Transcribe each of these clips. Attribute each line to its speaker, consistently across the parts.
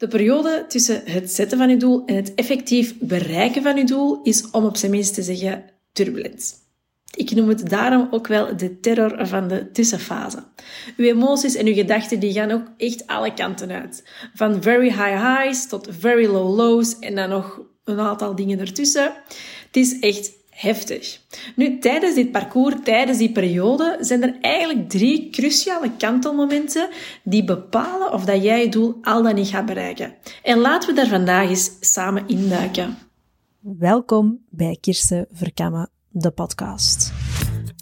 Speaker 1: De periode tussen het zetten van je doel en het effectief bereiken van je doel is, om op zijn minst te zeggen, turbulent. Ik noem het daarom ook wel de terror van de tussenfase. Uw emoties en uw gedachten die gaan ook echt alle kanten uit. Van very high highs tot very low lows en dan nog een aantal dingen ertussen. Het is echt heftig. Nu, tijdens dit parcours, tijdens die periode, zijn er eigenlijk drie cruciale kantelmomenten die bepalen of dat jij je doel al dan niet gaat bereiken. En laten we daar vandaag eens samen induiken.
Speaker 2: Welkom bij Kirsten Verkammen, de podcast.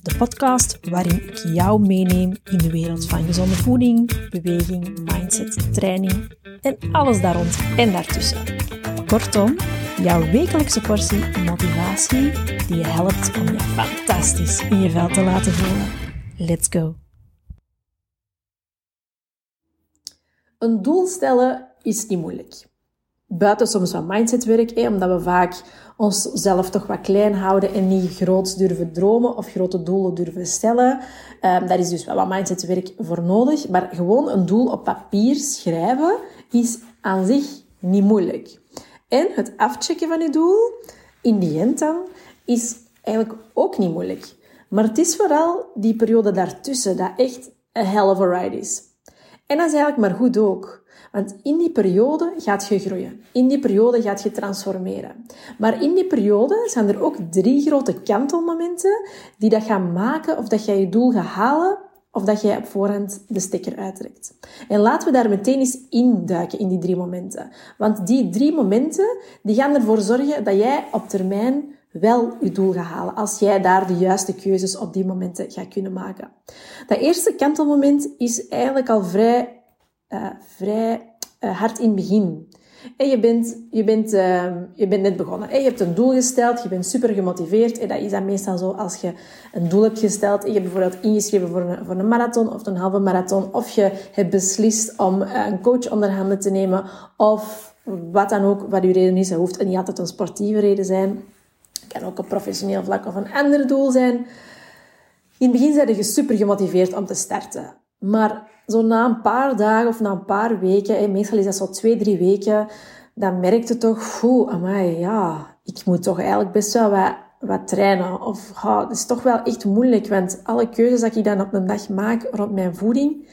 Speaker 2: De podcast waarin ik jou meeneem in de wereld van gezonde voeding, beweging, mindset, training en alles daar rond en daartussen. Kortom, jouw wekelijkse portie motivatie die je helpt om je fantastisch in je vel te laten voelen. Let's go!
Speaker 1: Een doel stellen is niet moeilijk. Buiten soms wat mindsetwerk, eh, omdat we vaak onszelf toch wat klein houden en niet groot durven dromen of grote doelen durven stellen. Um, daar is dus wel wat mindsetwerk voor nodig. Maar gewoon een doel op papier schrijven is aan zich niet moeilijk. En het afchecken van je doel, in die end dan, is eigenlijk ook niet moeilijk. Maar het is vooral die periode daartussen dat echt een hell of a ride is. En dat is eigenlijk maar goed ook. Want in die periode gaat je groeien. In die periode gaat je transformeren. Maar in die periode zijn er ook drie grote kantelmomenten die dat gaan maken of dat jij je doel gaat halen of dat jij op voorhand de stekker uittrekt. En laten we daar meteen eens induiken in die drie momenten. Want die drie momenten die gaan ervoor zorgen dat jij op termijn wel je doel gaat halen. Als jij daar de juiste keuzes op die momenten gaat kunnen maken. Dat eerste kantelmoment is eigenlijk al vrij, uh, vrij uh, hard in het begin. En je bent, je, bent, uh, je bent net begonnen. Je hebt een doel gesteld, je bent super gemotiveerd. En dat is dan meestal zo als je een doel hebt gesteld. Je hebt bijvoorbeeld ingeschreven voor een, voor een marathon of een halve marathon. Of je hebt beslist om een coach onder handen te nemen. Of wat dan ook, wat je reden is. Het hoeft niet altijd een sportieve reden zijn. Het kan ook op professioneel vlak of een ander doel zijn. In het begin zijn je super gemotiveerd om te starten. Maar zo na een paar dagen of na een paar weken, meestal is dat zo twee, drie weken, dan merk je toch, oeh, amai, ja, ik moet toch eigenlijk best wel wat, trainen. Of het is toch wel echt moeilijk, want alle keuzes dat ik dan op een dag maak rond mijn voeding,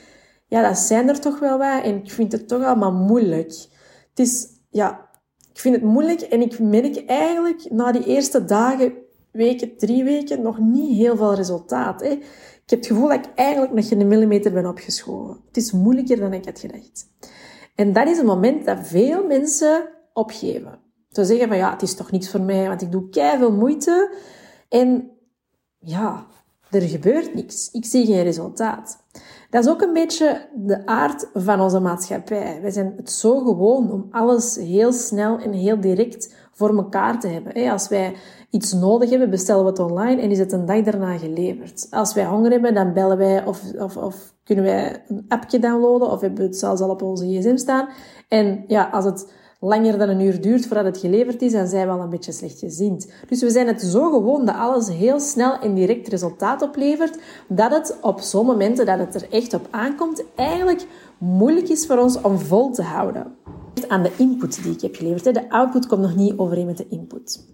Speaker 1: ja, dat zijn er toch wel wat en ik vind het toch allemaal moeilijk. Het is, ja, ik vind het moeilijk en ik merk eigenlijk na die eerste dagen, weken, drie weken, nog niet heel veel resultaat. Hè. Ik heb het gevoel dat ik eigenlijk nog geen millimeter ben opgeschoven. Het is moeilijker dan ik had gedacht. En dat is een moment dat veel mensen opgeven. Ze zeggen van ja, het is toch niets voor mij, want ik doe veel moeite. En ja, er gebeurt niks. Ik zie geen resultaat. Dat is ook een beetje de aard van onze maatschappij. Wij zijn het zo gewoon om alles heel snel en heel direct voor elkaar te hebben. Als wij iets nodig hebben, bestellen we het online en is het een dag daarna geleverd. Als wij honger hebben, dan bellen wij of, of, of kunnen wij een appje downloaden of hebben we het zelfs al op onze gsm staan. En ja, als het langer dan een uur duurt voordat het geleverd is, dan zijn we al een beetje slecht gezind. Dus we zijn het zo gewoon dat alles heel snel en direct resultaat oplevert, dat het op zo'n momenten dat het er echt op aankomt, eigenlijk moeilijk is voor ons om vol te houden. Aan de input die ik heb geleverd. De output komt nog niet overeen met de input.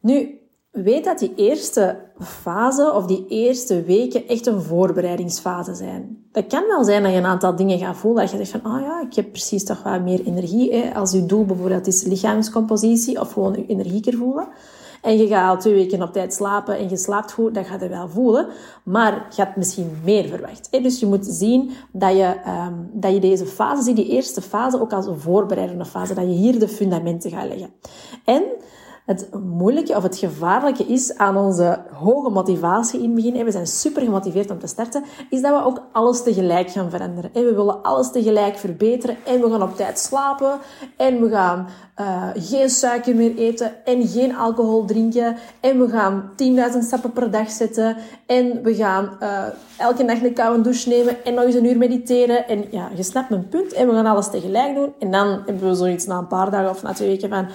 Speaker 1: Nu, weet dat die eerste fase of die eerste weken echt een voorbereidingsfase zijn. Dat kan wel zijn dat je een aantal dingen gaat voelen. Dat je zegt van, oh ja, ik heb precies toch wat meer energie. Hè? Als je doel bijvoorbeeld is lichaamscompositie of gewoon je energieker voelen. En je gaat al twee weken op tijd slapen en je slaapt goed, dan ga je wel voelen. Maar je hebt misschien meer verwacht. Dus je moet zien dat je, um, dat je deze fase die eerste fase, ook als een voorbereidende fase, dat je hier de fundamenten gaat leggen. En het moeilijke of het gevaarlijke is aan onze hoge motivatie in het begin, we zijn super gemotiveerd om te starten, is dat we ook alles tegelijk gaan veranderen. We willen alles tegelijk verbeteren en we gaan op tijd slapen en we gaan uh, geen suiker meer eten en geen alcohol drinken en we gaan 10.000 stappen per dag zetten en we gaan uh, elke nacht een koude douche nemen en nog eens een uur mediteren en ja, je snapt mijn punt en we gaan alles tegelijk doen en dan hebben we zoiets na een paar dagen of na twee weken van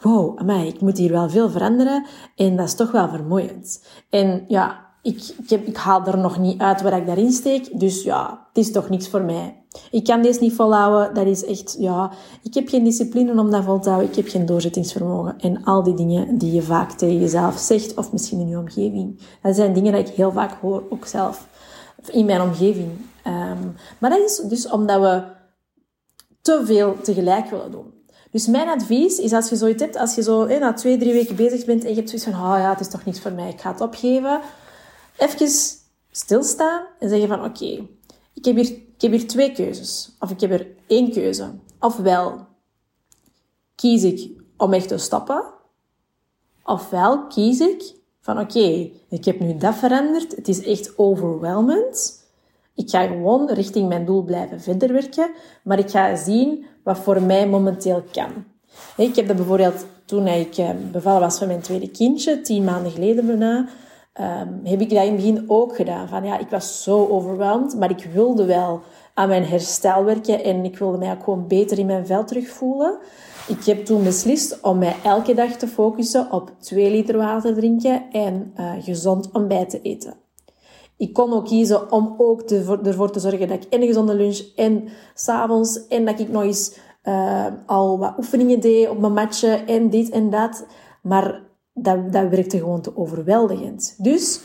Speaker 1: wow, amai, ik moet hier wel veel veranderen en dat is toch wel vermoeiend. En ja, ik, ik, heb, ik haal er nog niet uit waar ik daarin steek, dus ja, het is toch niks voor mij. Ik kan deze niet volhouden. Dat is echt, ja, ik heb geen discipline om dat vol te houden. Ik heb geen doorzettingsvermogen. En al die dingen die je vaak tegen jezelf zegt, of misschien in je omgeving. Dat zijn dingen die ik heel vaak hoor, ook zelf, in mijn omgeving. Um, maar dat is dus omdat we te veel tegelijk willen doen. Dus mijn advies is als je zoiets hebt, als je zo na twee, drie weken bezig bent en je hebt zoiets van, oh ja, het is toch niets voor mij, ik ga het opgeven. Even stilstaan en zeggen van, oké, ik, heb hier, ik heb hier twee keuzes. Of ik heb er één keuze. Ofwel kies ik om echt te stoppen. Ofwel kies ik van, oké, ik heb nu dat veranderd. Het is echt overwhelmend. Ik ga gewoon richting mijn doel blijven verder werken, maar ik ga zien wat voor mij momenteel kan. Ik heb dat bijvoorbeeld toen ik eh, bevallen was van mijn tweede kindje, tien maanden geleden bijna, um, heb ik dat in het begin ook gedaan. Van ja, ik was zo overweldigd, maar ik wilde wel aan mijn herstel werken en ik wilde mij ook gewoon beter in mijn vel terugvoelen. Ik heb toen beslist om mij elke dag te focussen op 2 liter water drinken en uh, gezond ontbijt te eten. Ik kon ook kiezen om ook ervoor te zorgen dat ik en een gezonde lunch en s'avonds en dat ik nog eens uh, al wat oefeningen deed op mijn matje en dit en dat. Maar dat, dat werkte gewoon te overweldigend. Dus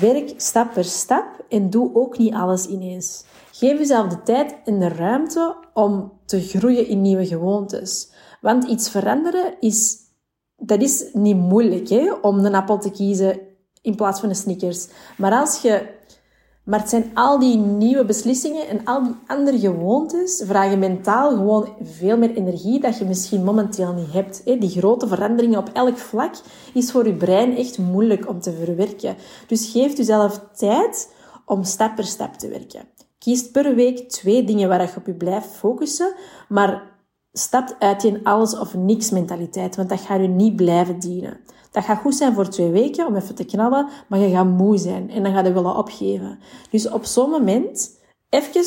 Speaker 1: werk stap per stap en doe ook niet alles ineens. Geef jezelf de tijd en de ruimte om te groeien in nieuwe gewoontes. Want iets veranderen is, dat is niet moeilijk, hè? om een appel te kiezen in plaats van een Snickers. Maar als je maar het zijn al die nieuwe beslissingen en al die andere gewoontes vragen mentaal gewoon veel meer energie dat je misschien momenteel niet hebt. Die grote veranderingen op elk vlak is voor je brein echt moeilijk om te verwerken. Dus geef jezelf tijd om stap per stap te werken. Kies per week twee dingen waar je op je blijft focussen, maar stap uit die alles of niks mentaliteit, want dat gaat je niet blijven dienen. Dat gaat goed zijn voor twee weken om even te knallen, maar je gaat moe zijn en dan ga je willen opgeven. Dus op zo'n moment even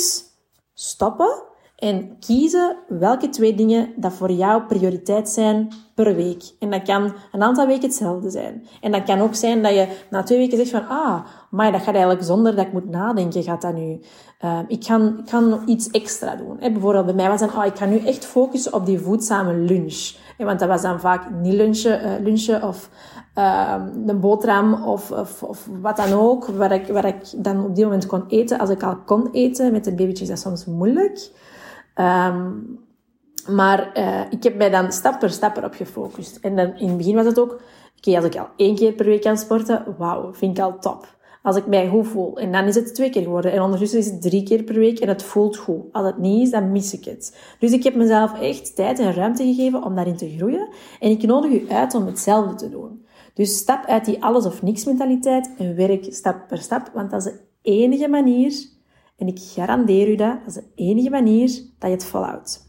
Speaker 1: stoppen en kiezen welke twee dingen dat voor jou prioriteit zijn per week. En dat kan een aantal weken hetzelfde zijn. En dat kan ook zijn dat je na twee weken zegt van, ah, maar dat gaat eigenlijk zonder dat ik moet nadenken, gaat dat nu. Uh, ik, kan, ik kan iets extra doen. Hè, bijvoorbeeld bij mij was dan, ah, ik ga nu echt focussen op die voedzame lunch. want dat was dan vaak niet lunchen, uh, lunchen of uh, een boterham of, of, of, wat dan ook, waar ik, waar ik dan op die moment kon eten. Als ik al kon eten, met een babytje is dat soms moeilijk. Um, maar uh, ik heb mij dan stap per stap erop gefocust. En dan in het begin was het ook, oké, als ik al één keer per week kan sporten, wauw, vind ik al top. Als ik mij goed voel. En dan is het twee keer geworden. En ondertussen is het drie keer per week en het voelt goed. Als het niet is, dan mis ik het. Dus ik heb mezelf echt tijd en ruimte gegeven om daarin te groeien. En ik nodig u uit om hetzelfde te doen. Dus stap uit die alles of niks mentaliteit en werk stap per stap. Want dat is de enige manier, en ik garandeer u dat, dat is de enige manier dat je het volhoudt.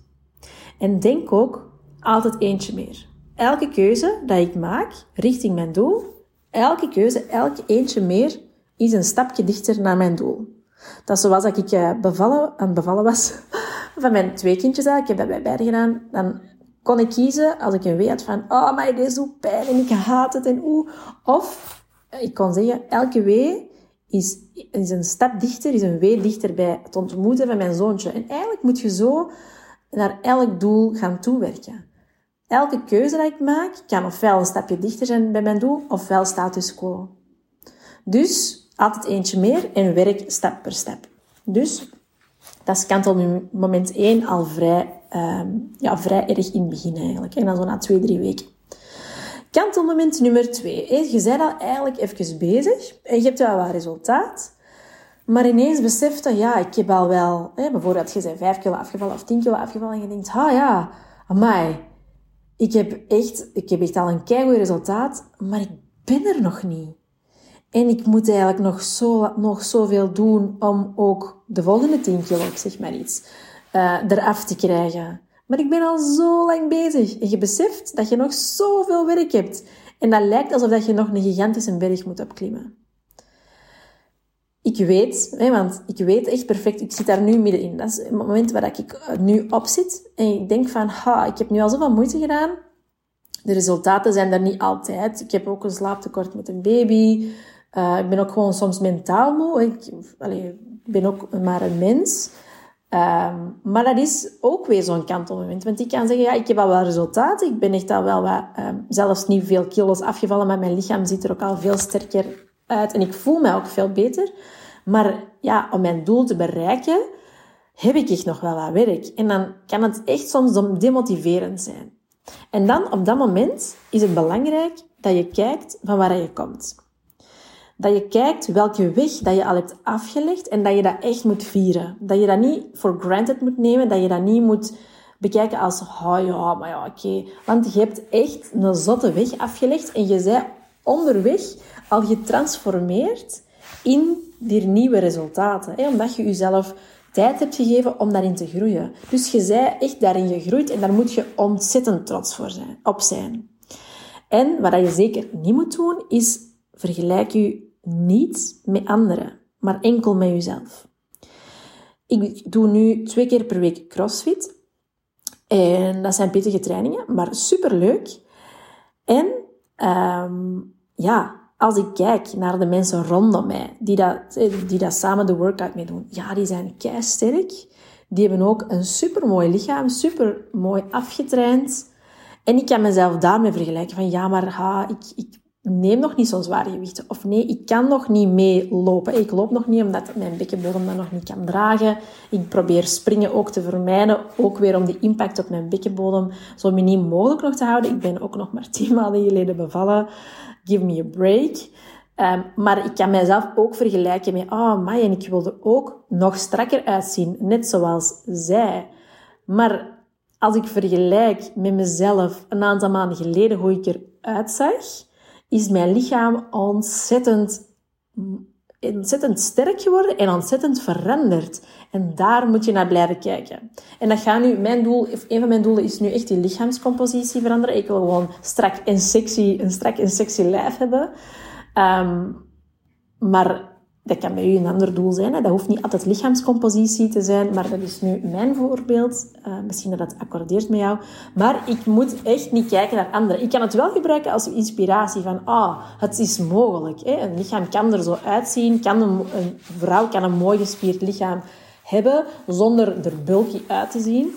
Speaker 1: En denk ook altijd eentje meer. Elke keuze dat ik maak richting mijn doel, elke keuze, elke eentje meer, is een stapje dichter naar mijn doel. Dat is zoals dat ik eh, bevallen, aan het bevallen was van mijn twee kindjes. Ik heb dat bij beide gedaan. Dan kon ik kiezen als ik een wee had van, oh, maar dit is zo pijn en ik haat het en oeh. Of ik kon zeggen, elke wee is, een stap dichter, is een wee dichter bij het ontmoeten van mijn zoontje. En eigenlijk moet je zo naar elk doel gaan toewerken. Elke keuze die ik maak, kan ofwel een stapje dichter zijn bij mijn doel, ofwel status quo. Dus altijd eentje meer en werk stap per stap. Dus dat is moment 1 al vrij, um, ja, vrij erg in het begin eigenlijk. En dan zo na twee, drie weken. Kantelmoment nummer 2. Je bent al eigenlijk even bezig en je hebt wel wat resultaat. Maar ineens beseft dat, ja, ik heb al wel... Hè, bijvoorbeeld, je bent 5 kilo afgevallen of 10 kilo afgevallen en je denkt, ah ja, amai, ik heb echt, ik heb echt al een keigoed resultaat, maar ik ben er nog niet. En ik moet eigenlijk nog, zo, nog zoveel doen om ook de volgende 10 kilo, zeg maar iets, uh, eraf te krijgen. Maar ik ben al zo lang bezig. En je beseft dat je nog zoveel werk hebt. En dat lijkt alsof dat je nog een gigantische berg moet opklimmen. Ik weet, want ik weet echt perfect, ik zit daar nu middenin. Dat is het moment waar ik nu op zit. En ik denk van, ha, ik heb nu al zoveel moeite gedaan. De resultaten zijn er niet altijd. Ik heb ook een slaaptekort met een baby. Uh, ik ben ook gewoon soms mentaal moe. Ik ben ook maar een mens. Ehm, maar dat is ook weer zo'n kantelmoment. Want ik kan zeggen, ja, ik heb al wel resultaten. Ik ben echt al wel wat, ehm, zelfs niet veel kilo's afgevallen, maar mijn lichaam ziet er ook al veel sterker uit. En ik voel mij ook veel beter. Maar ja, om mijn doel te bereiken, heb ik echt nog wel wat werk. En dan kan het echt soms demotiverend zijn. En dan, op dat moment, is het belangrijk dat je kijkt van waar je komt. Dat je kijkt welke weg dat je al hebt afgelegd en dat je dat echt moet vieren. Dat je dat niet for granted moet nemen, dat je dat niet moet bekijken als, oh ja, maar ja, oké. Want je hebt echt een zotte weg afgelegd en je bent onderweg al getransformeerd in die nieuwe resultaten. Hè? Omdat je jezelf tijd hebt gegeven om daarin te groeien. Dus je zij echt daarin gegroeid en daar moet je ontzettend trots voor zijn, op zijn. En wat je zeker niet moet doen, is vergelijk je niet met anderen, maar enkel met jezelf. Ik doe nu twee keer per week crossfit. En dat zijn pittige trainingen, maar superleuk. En um, ja, als ik kijk naar de mensen rondom mij, die dat, die dat samen de workout mee doen, ja, die zijn sterk. Die hebben ook een supermooi lichaam, super mooi afgetraind. En ik kan mezelf daarmee vergelijken van, ja, maar ha, ik, ik neem nog niet zo'n zware gewichten. Of nee, ik kan nog niet meelopen. Ik loop nog niet omdat mijn bekkenbodem dat nog niet kan dragen. Ik probeer springen ook te vermijden. Ook weer om die impact op mijn bekkenbodem zo miniem mogelijk nog te houden. Ik ben ook nog maar tien maanden geleden bevallen give me a break. Um, maar ik kan mijzelf ook vergelijken met, oh my, en ik wilde ook nog strakker uitzien, net zoals zij. Maar als ik vergelijk met mezelf een aantal maanden geleden hoe ik eruit zag, is mijn lichaam ontzettend, ontzettend sterk geworden en ontzettend veranderd. En daar moet je naar blijven kijken. En dat gaat nu, mijn doel, een van mijn doelen is nu echt die lichaamscompositie veranderen. Ik wil gewoon strak en sexy, een strak en sexy lijf hebben. Um, maar dat kan bij u een ander doel zijn. Hè. Dat hoeft niet altijd lichaamscompositie te zijn, maar dat is nu mijn voorbeeld. Uh, misschien dat dat accordeert met jou. Maar ik moet echt niet kijken naar anderen. Ik kan het wel gebruiken als inspiratie van, ah, het is mogelijk. Hè. Een lichaam kan er zo uitzien. Kan een, een vrouw kan een mooi gespierd lichaam hebben zonder er bulky uit te zien.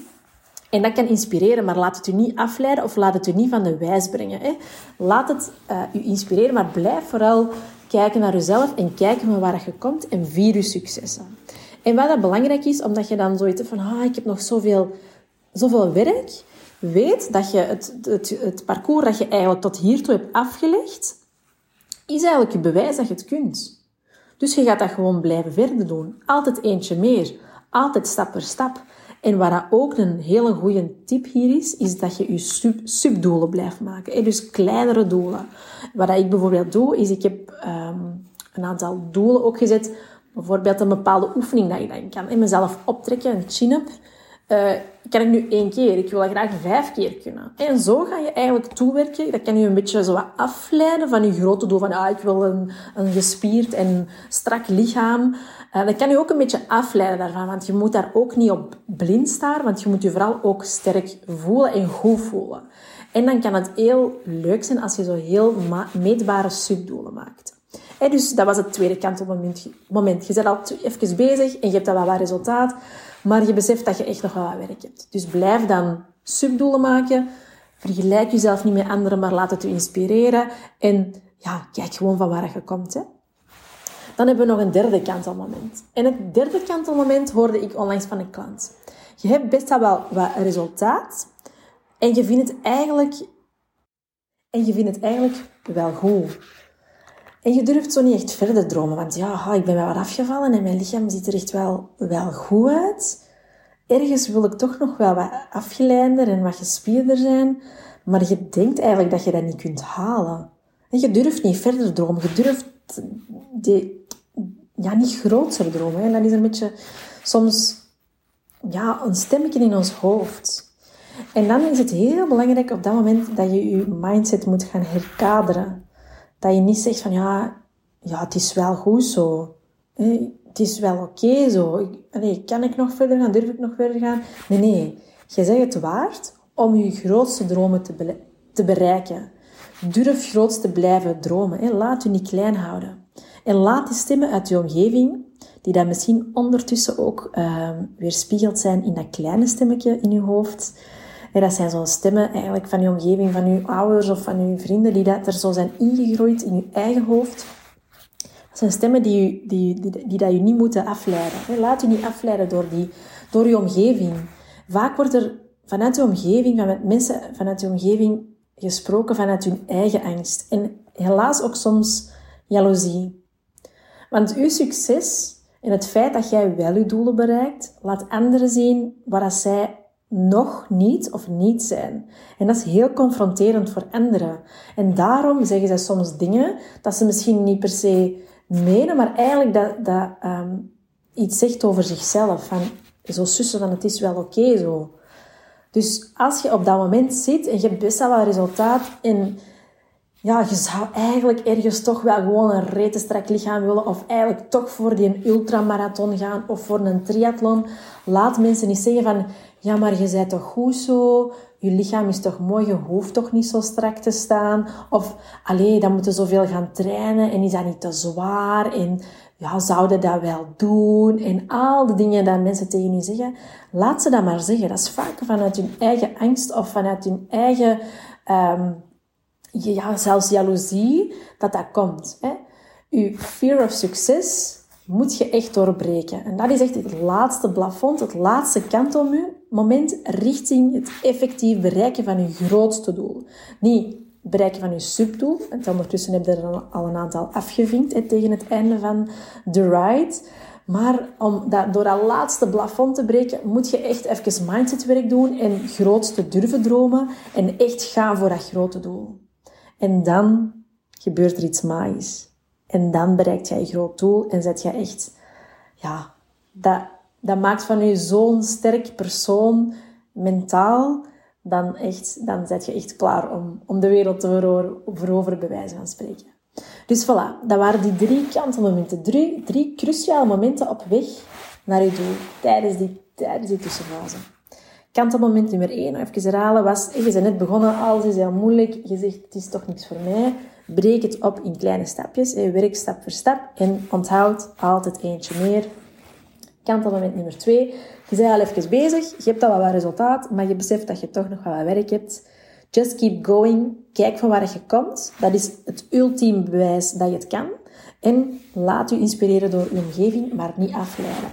Speaker 1: En dat kan inspireren, maar laat het u niet afleiden of laat het u niet van de wijs brengen. Hè. Laat het uh, u inspireren, maar blijf vooral kijken naar jezelf en kijken van waar je komt en vier je successen. En wat dat belangrijk is, omdat je dan zoiets van, ah, ik heb nog zoveel, zoveel werk, weet dat je het, het, het parcours dat je eigenlijk tot hiertoe hebt afgelegd, is eigenlijk je bewijs dat je het kunt. Dus je gaat dat gewoon blijven verder doen. Altijd eentje meer. Altijd stap per stap. En wat ook een hele goede tip hier is, is dat je je sub subdoelen blijft maken. Dus kleinere doelen. Wat ik bijvoorbeeld doe, is ik heb um, een aantal doelen ook gezet. Bijvoorbeeld een bepaalde oefening dat ik dan kan. En mezelf optrekken, een chin-up. Uh, kan ik nu één keer? Ik wil dat graag vijf keer kunnen. En zo ga je eigenlijk toewerken. Dat kan je een beetje zo afleiden van je grote doel. Van, ah, ik wil een, een gespierd en strak lichaam. Uh, dat kan je ook een beetje afleiden daarvan. Want je moet daar ook niet op blind staan. Want je moet je vooral ook sterk voelen en goed voelen. En dan kan het heel leuk zijn als je zo heel meetbare subdoelen maakt. Dus dat was het tweede kant op het moment. Je bent al even bezig en je hebt al wat resultaat. Maar je beseft dat je echt nog wel wat werk hebt. Dus blijf dan subdoelen maken. Vergelijk jezelf niet met anderen, maar laat het je inspireren. En ja, kijk gewoon van waar je komt. Hè. Dan hebben we nog een derde kantelmoment. En het derde kantelmoment hoorde ik onlangs van een klant. Je hebt best wel wat resultaat. En je vindt het eigenlijk... En je vindt het eigenlijk wel goed. En je durft zo niet echt verder dromen, want ja, ik ben wel wat afgevallen en mijn lichaam ziet er echt wel, wel goed uit. Ergens wil ik toch nog wel wat afgeleider en wat gespierder zijn, maar je denkt eigenlijk dat je dat niet kunt halen. En je durft niet verder dromen, je durft die, ja, niet groter dromen. En dat is een beetje soms ja, een stemmetje in ons hoofd. En dan is het heel belangrijk op dat moment dat je je mindset moet gaan herkaderen. Dat je niet zegt van ja, ja het is wel goed zo. Het is wel oké zo. Nee, kan ik nog verder gaan? Durf ik nog verder gaan? Nee, nee. Je zegt het waard om je grootste dromen te, te bereiken. Durf groot te blijven dromen. Laat je niet klein houden. En laat die stemmen uit je omgeving, die dat misschien ondertussen ook uh, weerspiegeld zijn in dat kleine stemmetje in je hoofd. Dat zijn zo'n stemmen eigenlijk van je omgeving, van je ouders of van je vrienden, die dat er zo zijn ingegroeid in je eigen hoofd. Dat zijn stemmen die, die, die, die, dat je niet moeten afleiden. Laat je niet afleiden door, die, door je omgeving. Vaak wordt er vanuit je omgeving, van mensen vanuit je omgeving gesproken vanuit hun eigen angst. En helaas ook soms jaloezie. Want uw succes en het feit dat jij wel je doelen bereikt, laat anderen zien waar zij nog niet of niet zijn. En dat is heel confronterend voor anderen. En daarom zeggen zij soms dingen dat ze misschien niet per se menen, maar eigenlijk dat, dat um, iets zegt over zichzelf. Van, zo sussen van het is wel oké zo. Dus als je op dat moment zit en je hebt best wel resultaat en ja, je zou eigenlijk ergens toch wel gewoon een retenstrak lichaam willen of eigenlijk toch voor die ultramarathon gaan of voor een triathlon. Laat mensen niet zeggen van, ja, maar je bent toch goed zo, je lichaam is toch mooi, je hoeft toch niet zo strak te staan. Of, allee, dan moeten zoveel gaan trainen en is dat niet te zwaar en ja, zouden dat wel doen? En al die dingen dat mensen tegen je zeggen, laat ze dat maar zeggen. Dat is vaak vanuit hun eigen angst of vanuit hun eigen, um, ja, zelfs jaloezie, dat dat komt. Hè? Uw fear of success moet je echt doorbreken. En dat is echt het laatste plafond, het laatste kantelmoment richting het effectief bereiken van je grootste doel. Niet bereiken van je subdoel. En ondertussen heb je er al een aantal afgevinkt tegen het einde van de ride. Maar om dat, door dat laatste plafond te breken, moet je echt even mindsetwerk doen en grootste durven dromen en echt gaan voor dat grote doel. En dan gebeurt er iets magisch. En dan bereikt jij je groot doel en zet je echt, ja, dat, maakt van je zo'n sterk persoon mentaal dan, echt, dan zet je echt klaar om, om de wereld te veroveren, bij wijze van spreken. Dus voilà, dat waren die drie kantelmomenten. Drie, drie cruciale momenten op weg naar je doel tijdens die, tijdens die tussenfase. Kantelmoment nummer één, even herhalen, was, je bent net begonnen, alles is heel moeilijk, je zegt, het is toch niks voor mij. Breek het op in kleine stapjes, werk stap voor stap en onthoud altijd eentje meer. Kantelmoment nummer twee, je bent al even bezig, je hebt al wat resultaat, maar je beseft dat je toch nog wat werk hebt. Just keep going. Kijk van waar je komt. Dat is het ultieme bewijs dat je het kan. En laat je inspireren door je omgeving, maar niet afleiden.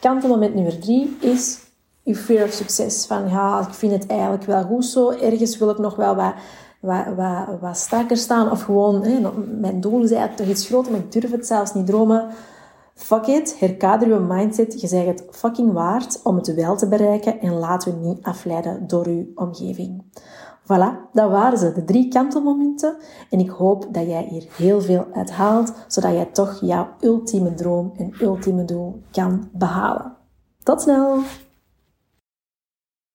Speaker 1: Kantelmoment nummer drie is je fear of success. Van ja, ik vind het eigenlijk wel goed zo. Ergens wil ik nog wel wat, wat, wat, wat staan. Of gewoon, mijn doel is eigenlijk toch iets groter, maar ik durf het zelfs niet dromen. Fuck it, herkader je mindset. Je zegt het fucking waard om het wel te bereiken en laat je niet afleiden door je omgeving. Voilà, dat waren ze, de drie kantelmomenten. En ik hoop dat jij hier heel veel uit haalt, zodat jij toch jouw ultieme droom en ultieme doel kan behalen. Tot snel!